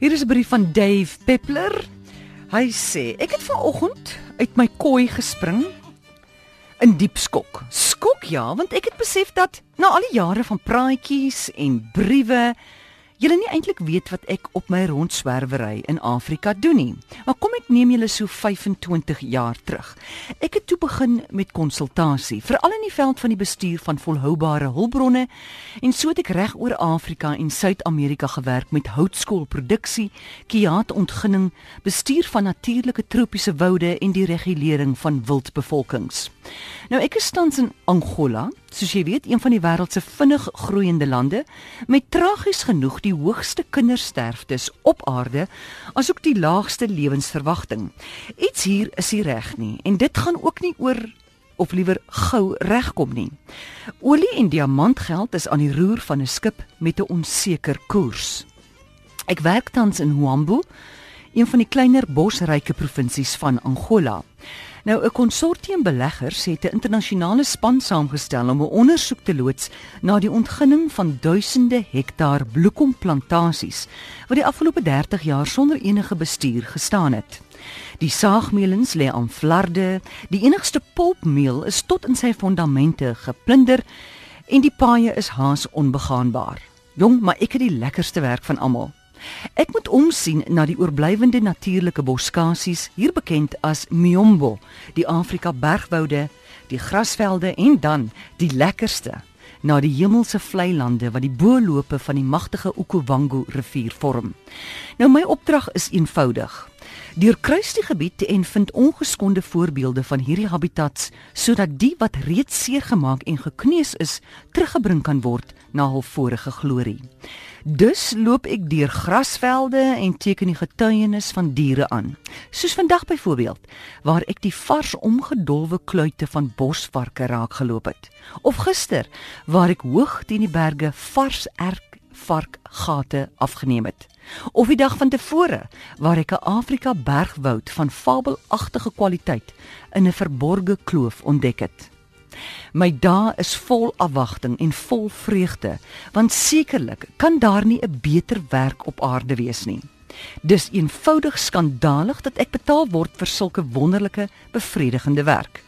Hier is 'n brief van Dave Peppler. Hy sê: "Ek het vanoggend uit my kooi gespring in diep skok. Skok ja, want ek het besef dat na al die jare van praatjies en briewe julle nie eintlik weet wat ek op my rondswerwery in Afrika doen nie. Maar kom neem julle so 25 jaar terug. Ek het toe begin met konsultasie, veral in die veld van die bestuur van volhoubare hulpbronne en so het ek reg oor Afrika en Suid-Amerika gewerk met houtskoolproduksie, kiaatontginning, bestuur van natuurlike tropiese woude en die regulering van wildbevolkings. Nou ek is tans in Angola soos jy weet, een van die wêreld se vinnig groeiende lande met tragies genoeg die hoogste kindersterftes op aarde, asook die laagste lewensverwagting. Iets hier is nie reg nie en dit gaan ook nie oor of liewer gou regkom nie. Olie en diamantgeld is aan die roer van 'n skip met 'n onseker koers. Ek werk tans in Huambo, een van die kleiner bosryke provinsies van Angola. Nou 'n konsortium beleggers het 'n internasionale span saamgestel om 'n ondersoek te loods na die ontginning van duisende hektaar bloekomplantasies wat die afgelope 30 jaar sonder enige bestuur gestaan het. Die saagmelings lê aan flarde, die enigste pulpmeel is tot in sy fondamente geplunder en die paaie is haas onbegaanbaar. Jong, maar ek het die lekkerste werk van almal. Ek moet omsien na die oorblywende natuurlike boskasies, hier bekend as Miombo, die Afrika bergwoude, die grasvelde en dan die lekkerste na die hemelse vlei lande wat die boelope van die magtige Okavango rivier vorm. Nou my opdrag is eenvoudig. Deurkruis die gebied en vind ongeskonde voorbeelde van hierdie habitats sodat die wat reeds seer gemaak en gekneus is, teruggebring kan word na hul vorige glorie. Dus loop ek deur grasvelde en teken die getuienis van diere aan. Soos vandag byvoorbeeld, waar ek die vars omgedolwe kluite van bosvarke raakgeloop het. Of gister, waar ek hoog teen die berge vars erk varkgate afgeneem het. Of die dag van tevore, waar ek 'n Afrika bergwoud van fabelagtige kwaliteit in 'n verborgde kloof ontdek het. My dae is vol afwagting en vol vreugde, want sekerlik kan daar nie 'n beter werk op aarde wees nie. Dis eenvoudig skandalig dat ek betaal word vir sulke wonderlike, bevredigende werk.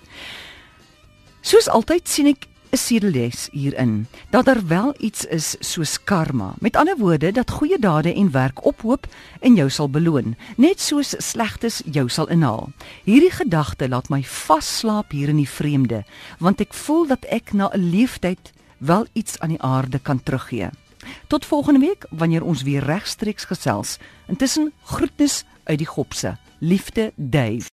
Soos altyd sien ek 'n sedeles hierin dat daar wel iets is soos karma. Met ander woorde dat goeie dade en werk ophoop en jou sal beloon, net soos slegtes jou sal inhaal. Hierdie gedagte laat my vasslaap hier in die vreemde, want ek voel dat ek na 'n leeftyd wel iets aan die aarde kan teruggee. Tot volgende week wanneer ons weer regstreeks gesels. Intussen groetnis uit die gopse. Liefde Dave.